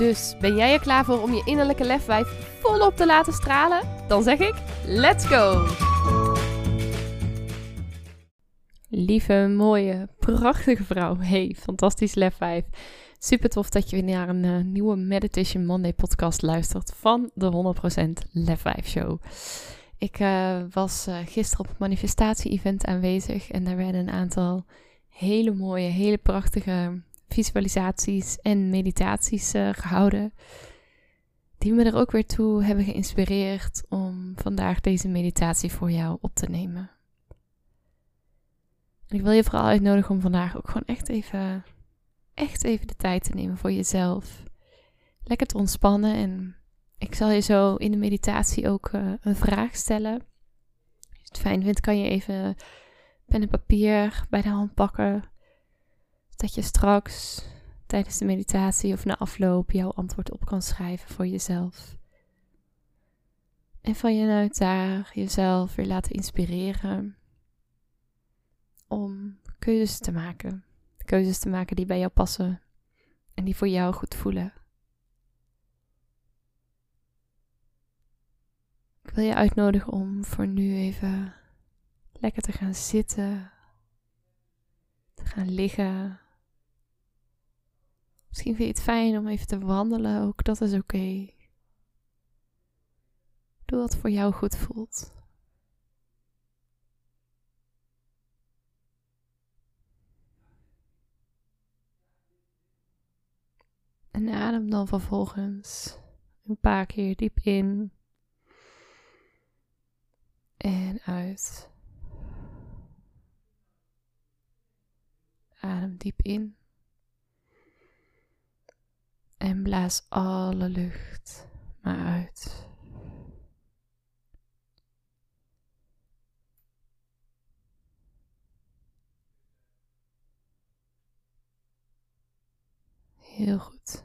Dus ben jij er klaar voor om je innerlijke lefwijf volop te laten stralen? Dan zeg ik: let's go! Lieve, mooie, prachtige vrouw. Hey, fantastisch lefwijf. Super tof dat je weer naar een uh, nieuwe Meditation Monday podcast luistert van de 100% Lefwijf Show. Ik uh, was uh, gisteren op een manifestatie-event aanwezig en daar werden een aantal hele mooie, hele prachtige visualisaties en meditaties uh, gehouden. Die me er ook weer toe hebben geïnspireerd om vandaag deze meditatie voor jou op te nemen. En ik wil je vooral uitnodigen om vandaag ook gewoon echt even, echt even de tijd te nemen voor jezelf. Lekker te ontspannen en ik zal je zo in de meditatie ook uh, een vraag stellen. Als je het fijn vindt, kan je even pen en papier bij de hand pakken dat je straks tijdens de meditatie of na afloop jouw antwoord op kan schrijven voor jezelf. En van je daar jezelf weer laten inspireren om keuzes te maken. Keuzes te maken die bij jou passen en die voor jou goed voelen. Ik wil je uitnodigen om voor nu even lekker te gaan zitten, te gaan liggen Misschien vind je het fijn om even te wandelen, ook dat is oké. Doe wat voor jou goed voelt. En adem dan vervolgens een paar keer diep in en uit. Adem diep in. En blaas alle lucht maar uit. Heel goed.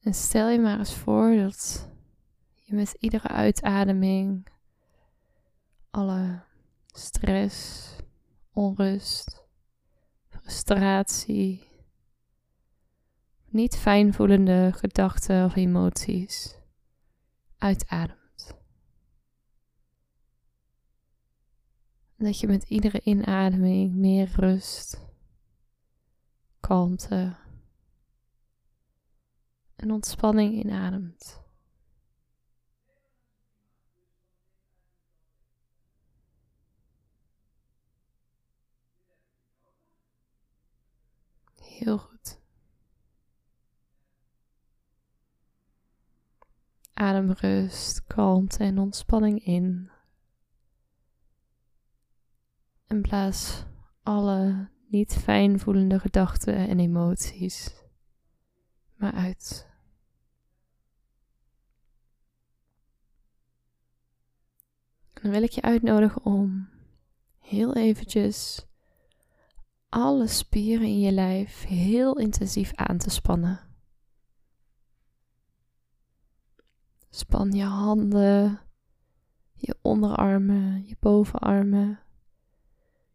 En stel je maar eens voor dat je met iedere uitademing alle stress, onrust, frustratie, niet fijn voelende gedachten of emoties uitademt. Dat je met iedere inademing meer rust, kalmte en ontspanning inademt. Heel goed. Ademrust, kalmte en ontspanning in. En blaas alle niet fijn voelende gedachten en emoties maar uit. Dan wil ik je uitnodigen om heel eventjes alle spieren in je lijf heel intensief aan te spannen. Span je handen, je onderarmen, je bovenarmen,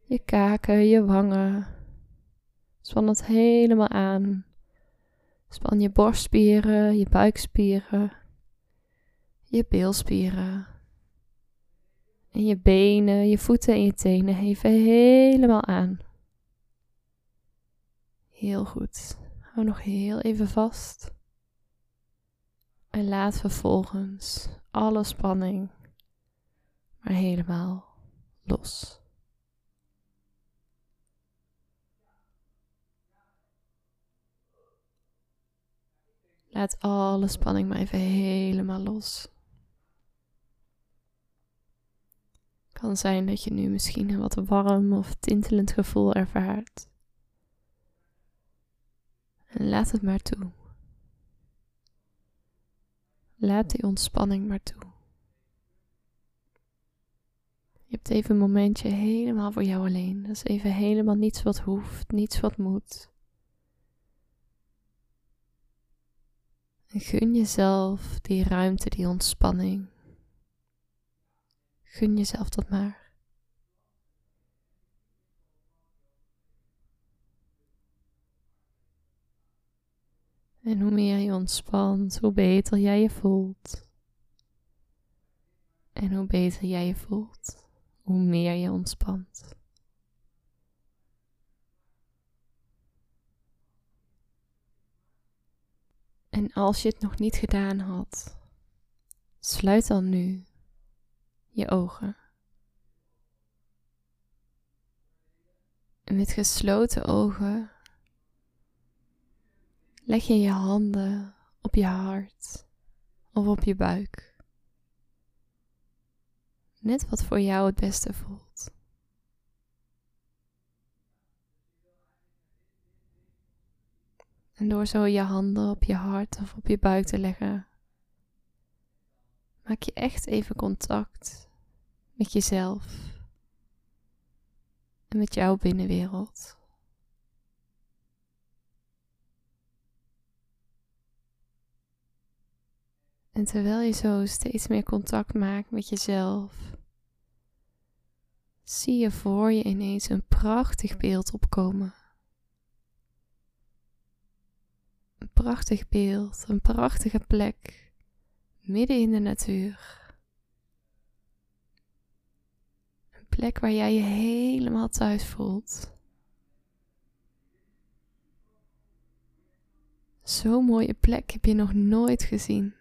je kaken, je wangen. Span het helemaal aan. Span je borstspieren, je buikspieren, je beelspieren. En je benen, je voeten en je tenen even helemaal aan. Heel goed. Hou nog heel even vast. En laat vervolgens alle spanning maar helemaal los. Laat alle spanning maar even helemaal los. Kan zijn dat je nu misschien een wat warm of tintelend gevoel ervaart. En laat het maar toe. Laat die ontspanning maar toe. Je hebt even een momentje helemaal voor jou alleen. Dat is even helemaal niets wat hoeft, niets wat moet. En gun jezelf die ruimte, die ontspanning. Gun jezelf dat maar. En hoe meer je ontspant, hoe beter jij je voelt. En hoe beter jij je voelt, hoe meer je ontspant. En als je het nog niet gedaan had, sluit dan nu je ogen. En met gesloten ogen leg je je handen op je hart of op je buik. Net wat voor jou het beste voelt. En door zo je handen op je hart of op je buik te leggen, maak je echt even contact met jezelf en met jouw binnenwereld. En terwijl je zo steeds meer contact maakt met jezelf, zie je voor je ineens een prachtig beeld opkomen. Een prachtig beeld, een prachtige plek midden in de natuur. Een plek waar jij je helemaal thuis voelt. Zo'n mooie plek heb je nog nooit gezien.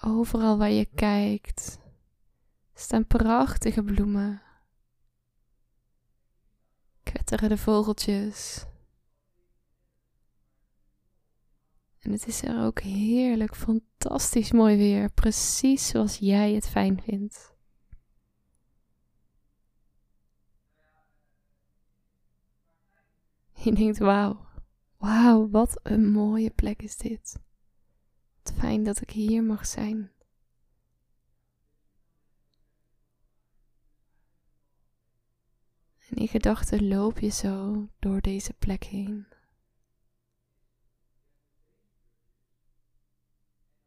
Overal waar je kijkt staan prachtige bloemen. Kwetteren de vogeltjes. En het is er ook heerlijk, fantastisch mooi weer, precies zoals jij het fijn vindt. Je denkt, wauw, wauw, wat een mooie plek is dit. Fijn dat ik hier mag zijn. En in gedachten loop je zo door deze plek heen.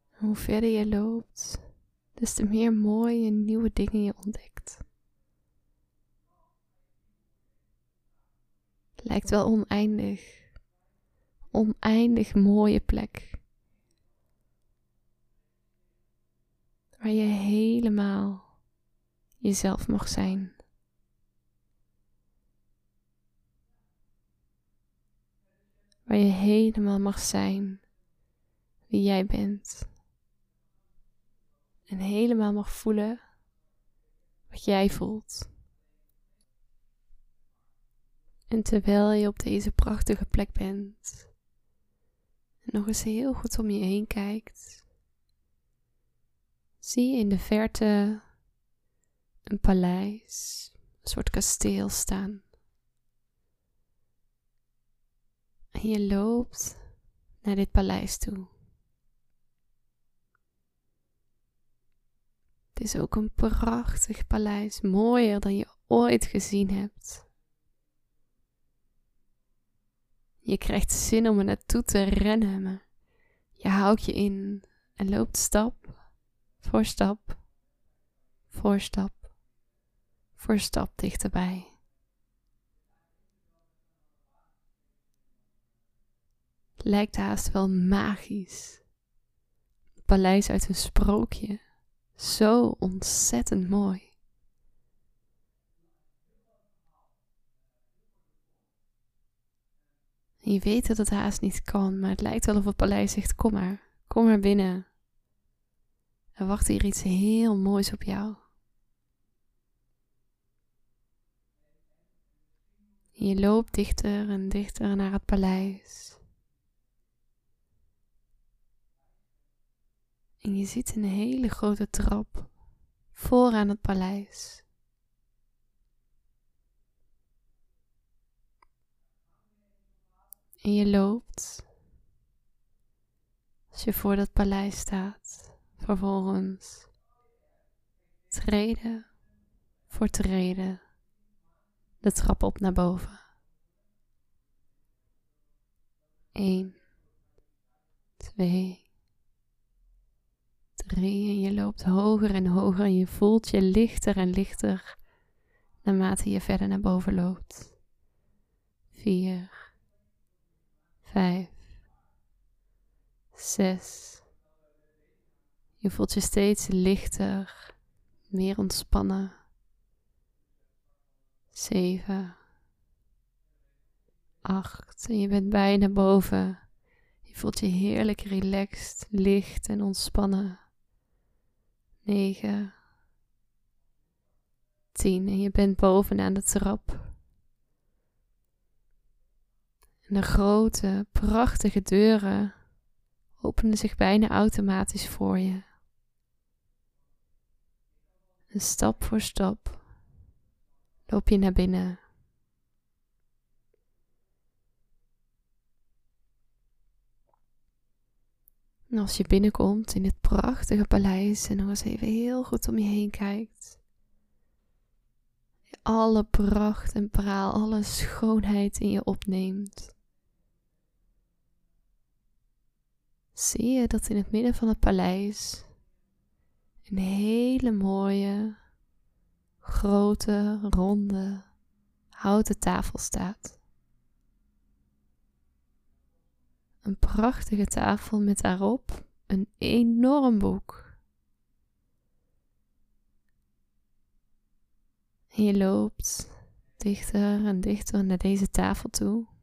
Hoe verder je loopt, des te meer mooie nieuwe dingen je ontdekt. Lijkt wel oneindig. Oneindig mooie plek. Waar je helemaal jezelf mag zijn. Waar je helemaal mag zijn wie jij bent. En helemaal mag voelen wat jij voelt. En terwijl je op deze prachtige plek bent, en nog eens heel goed om je heen kijkt, zie in de verte een paleis, een soort kasteel staan. En je loopt naar dit paleis toe. Het is ook een prachtig paleis, mooier dan je ooit gezien hebt. Je krijgt zin om er naartoe te rennen, maar je houdt je in en loopt stap voor stap, voor stap, voor stap dichterbij. lijkt haast wel magisch. Paleis uit een sprookje. Zo ontzettend mooi. je weet dat het haast niet kan, maar het lijkt wel of het paleis zegt: Kom maar, kom maar binnen. Er wacht hier iets heel moois op jou. Je loopt dichter en dichter naar het paleis. En je ziet een hele grote trap vooraan het paleis. En je loopt als je voor dat paleis staat vervolgens treden voor treden de trap op naar boven. 1, 2, 3 en je loopt hoger en hoger en je voelt je lichter en lichter naarmate je verder naar boven loopt. 4, 5, 6. Je voelt je steeds lichter, meer ontspannen. 7, 8 en je bent bijna boven. Je voelt je heerlijk relaxed, licht en ontspannen. 9, 10 en je bent bovenaan de trap. En de grote, prachtige deuren openen zich bijna automatisch voor je. En stap voor stap loop je naar binnen. En als je binnenkomt in dit prachtige paleis en nog eens even heel goed om je heen kijkt. Alle pracht en praal, alle schoonheid in je opneemt. Zie je dat in het midden van het paleis een hele mooie, grote, ronde, houten tafel staat. Een prachtige tafel met daarop een enorm boek. Je loopt dichter en dichter naar deze tafel toe.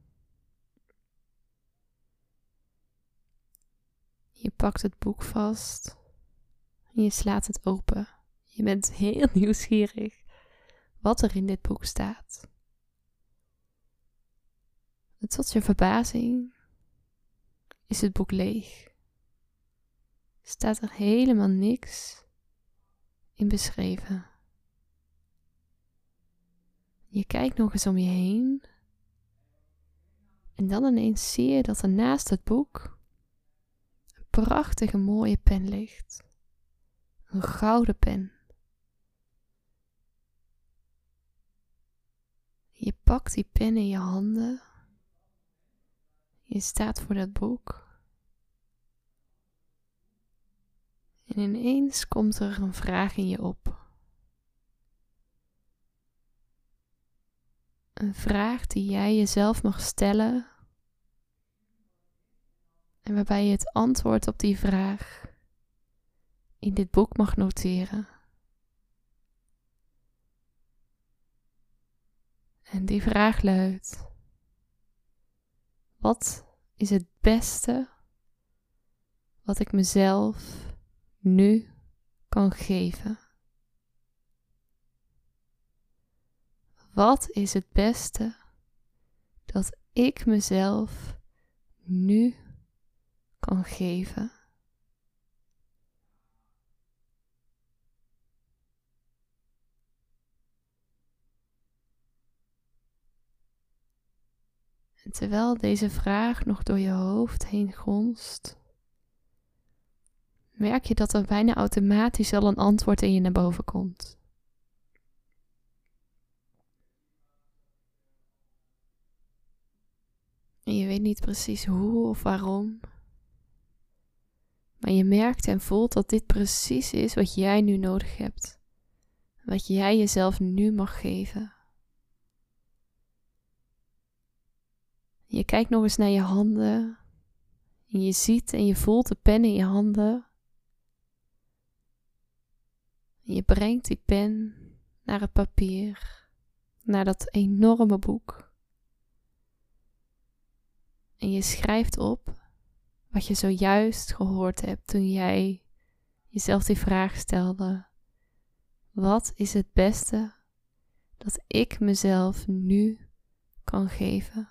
Je pakt het boek vast en je slaat het open. Je bent heel nieuwsgierig wat er in dit boek staat. tot je verbazing is het boek leeg. Staat er helemaal niks in beschreven. Je kijkt nog eens om je heen. En dan ineens zie je dat er naast het boek prachtige mooie pen ligt. Een gouden pen. Je pakt die pen in je handen. Je staat voor dat boek. En ineens komt er een vraag in je op. Een vraag die jij jezelf mag stellen. En waarbij je het antwoord op die vraag in dit boek mag noteren. En die vraag luidt: Wat is het beste wat ik mezelf nu kan geven? Wat is het beste dat ik mezelf nu kan geven? En terwijl deze vraag nog door je hoofd heen gonst, merk je dat er bijna automatisch al een antwoord in je naar boven komt. En je weet niet precies hoe of waarom. Maar je merkt en voelt dat dit precies is wat jij nu nodig hebt. Wat jij jezelf nu mag geven. Je kijkt nog eens naar je handen. En je ziet en je voelt de pen in je handen. En je brengt die pen naar het papier, naar dat enorme boek. En je schrijft op wat je zojuist gehoord hebt toen jij jezelf die vraag stelde. Wat is het beste dat ik mezelf nu kan geven?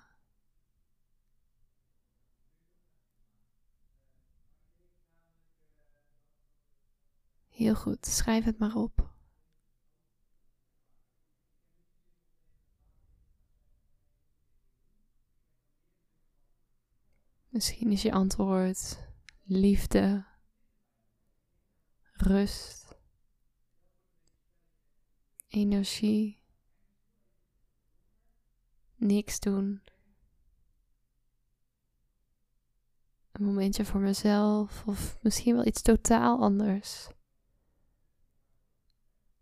Heel goed, schrijf het maar op. Misschien is je antwoord liefde, rust, energie, niks doen. Een momentje voor mezelf of misschien wel iets totaal anders.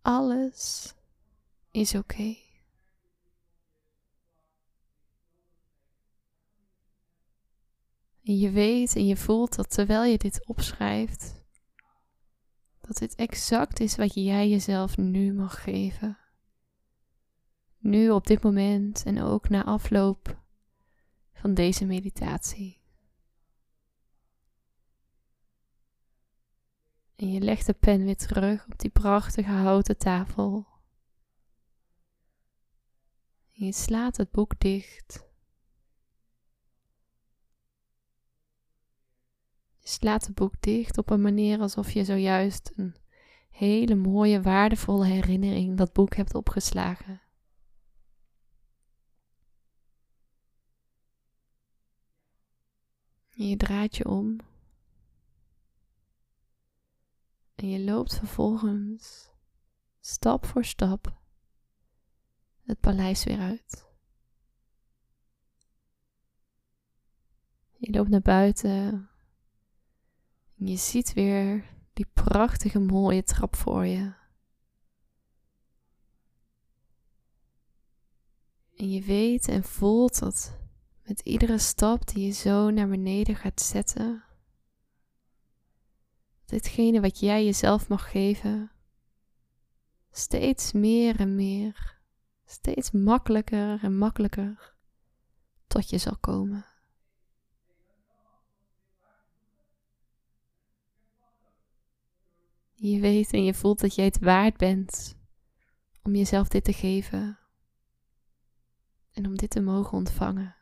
Alles is oké. En je weet en je voelt dat terwijl je dit opschrijft, dat dit exact is wat jij jezelf nu mag geven. Nu op dit moment en ook na afloop van deze meditatie. En je legt de pen weer terug op die prachtige houten tafel. En je slaat het boek dicht. Je slaat het boek dicht op een manier alsof je zojuist een hele mooie, waardevolle herinnering dat boek hebt opgeslagen. En je draait je om. En je loopt vervolgens stap voor stap het paleis weer uit. Je loopt naar buiten en je ziet weer die prachtige mooie trap voor je. En je weet en voelt dat met iedere stap die je zo naar beneden gaat zetten, ditgene wat jij jezelf mag geven, steeds meer en meer, steeds makkelijker en makkelijker tot je zal komen. Je weet en je voelt dat jij het waard bent om jezelf dit te geven en om dit te mogen ontvangen.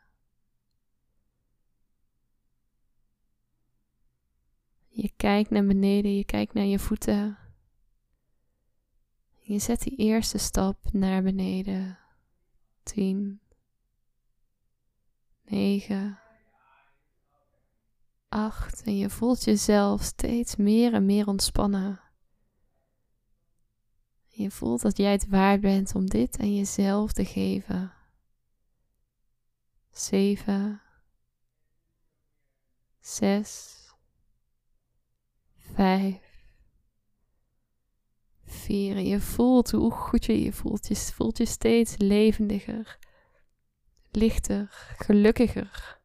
Je kijkt naar beneden, je kijkt naar je voeten. Je zet die eerste stap naar beneden. 10, 9, 8. En je voelt jezelf steeds meer en meer ontspannen. Je voelt dat jij het waard bent om dit aan jezelf te geven. 7, 6, vijf, vier. En je voelt hoe goed je je voelt. Je voelt je steeds levendiger, lichter, gelukkiger.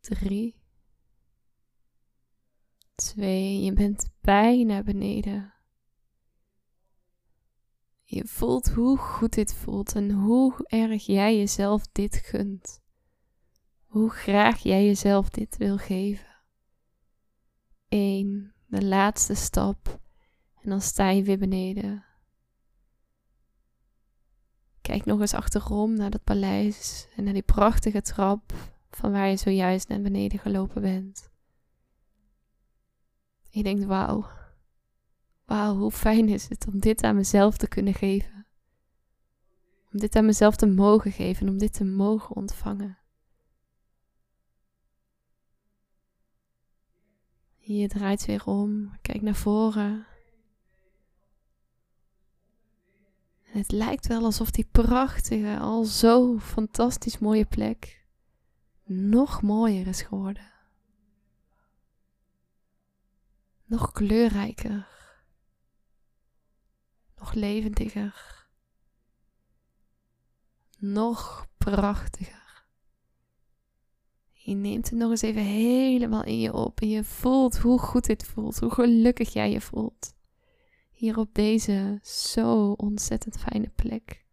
Drie, twee, je bent bijna beneden. Je voelt hoe goed dit voelt en hoe erg jij jezelf dit gunt hoe graag jij jezelf dit wil geven. Eén, de laatste stap en dan sta je weer beneden. Kijk nog eens achterom naar dat paleis en naar die prachtige trap van waar je zojuist naar beneden gelopen bent. Je denkt, wauw, wauw, hoe fijn is het om dit aan mezelf te kunnen geven. Om dit aan mezelf te mogen geven, om dit te mogen ontvangen. Je draait weer om, kijk naar voren. En het lijkt wel alsof die prachtige, al zo fantastisch mooie plek nog mooier is geworden. Nog kleurrijker. Nog levendiger. Nog prachtiger. Je neemt het nog eens even helemaal in je op en je voelt hoe goed dit voelt, hoe gelukkig jij je voelt. Hier op deze zo ontzettend fijne plek.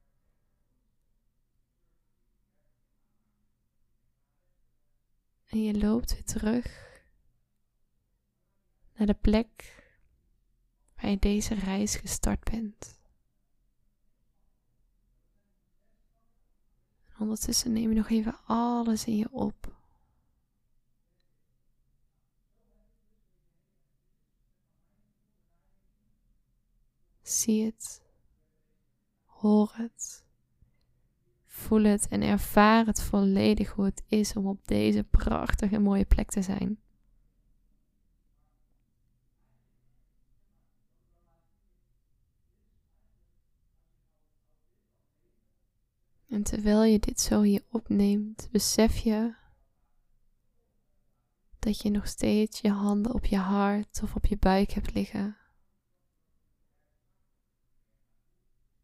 En je loopt weer terug naar de plek waar je deze reis gestart bent. ondertussen neem je nog even alles in je op. Zie het. Hoor het. voel het en ervaar het volledig hoe het is om op deze prachtige mooie plek te zijn. En terwijl je dit zo hier opneemt, besef je dat je nog steeds je handen op je hart of op je buik hebt liggen.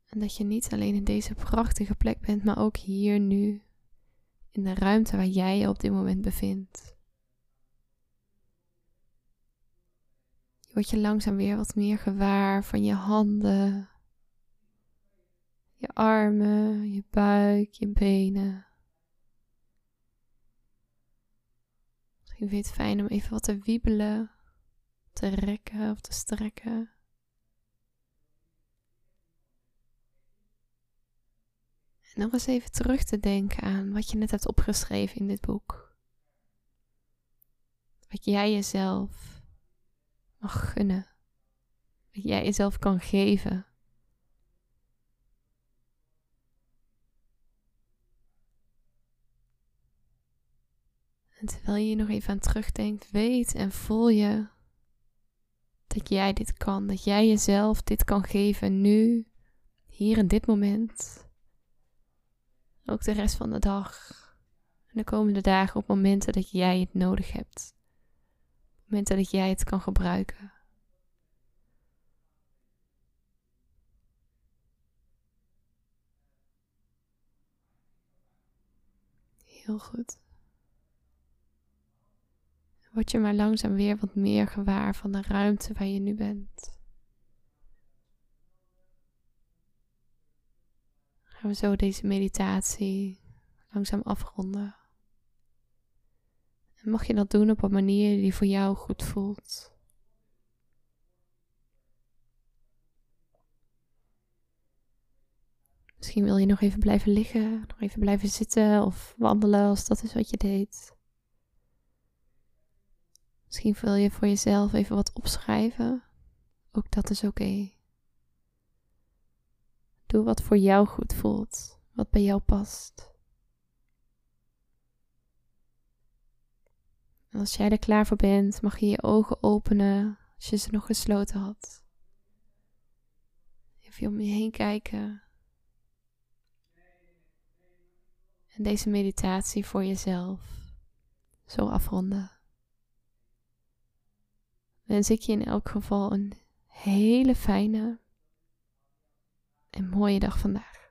En dat je niet alleen in deze prachtige plek bent, maar ook hier nu, in de ruimte waar jij je op dit moment bevindt. Je wordt je langzaam weer wat meer gewaar van je handen, je armen, je buik, je benen. Misschien vind je het fijn om even wat te wiebelen, te rekken of te strekken. En nog eens even terug te denken aan wat je net hebt opgeschreven in dit boek. Wat jij jezelf mag gunnen. Wat jij jezelf kan geven. En terwijl je hier nog even aan terugdenkt, weet en voel je dat jij dit kan. Dat jij jezelf dit kan geven nu, hier in dit moment. Ook de rest van de dag. En de komende dagen op momenten dat jij het nodig hebt. Momenten dat jij het kan gebruiken. Heel goed. Word je maar langzaam weer wat meer gewaar van de ruimte waar je nu bent. gaan we zo deze meditatie langzaam afronden. En mag je dat doen op een manier die voor jou goed voelt. Misschien wil je nog even blijven liggen, nog even blijven zitten of wandelen als dat is wat je deed. Misschien wil je voor jezelf even wat opschrijven. Ook dat is oké. Doe wat voor jou goed voelt, wat bij jou past. En als jij er klaar voor bent, mag je je ogen openen als je ze nog gesloten had. Even om je heen kijken. En deze meditatie voor jezelf zo afronden. Wens ik je in elk geval een hele fijne en mooie dag vandaag.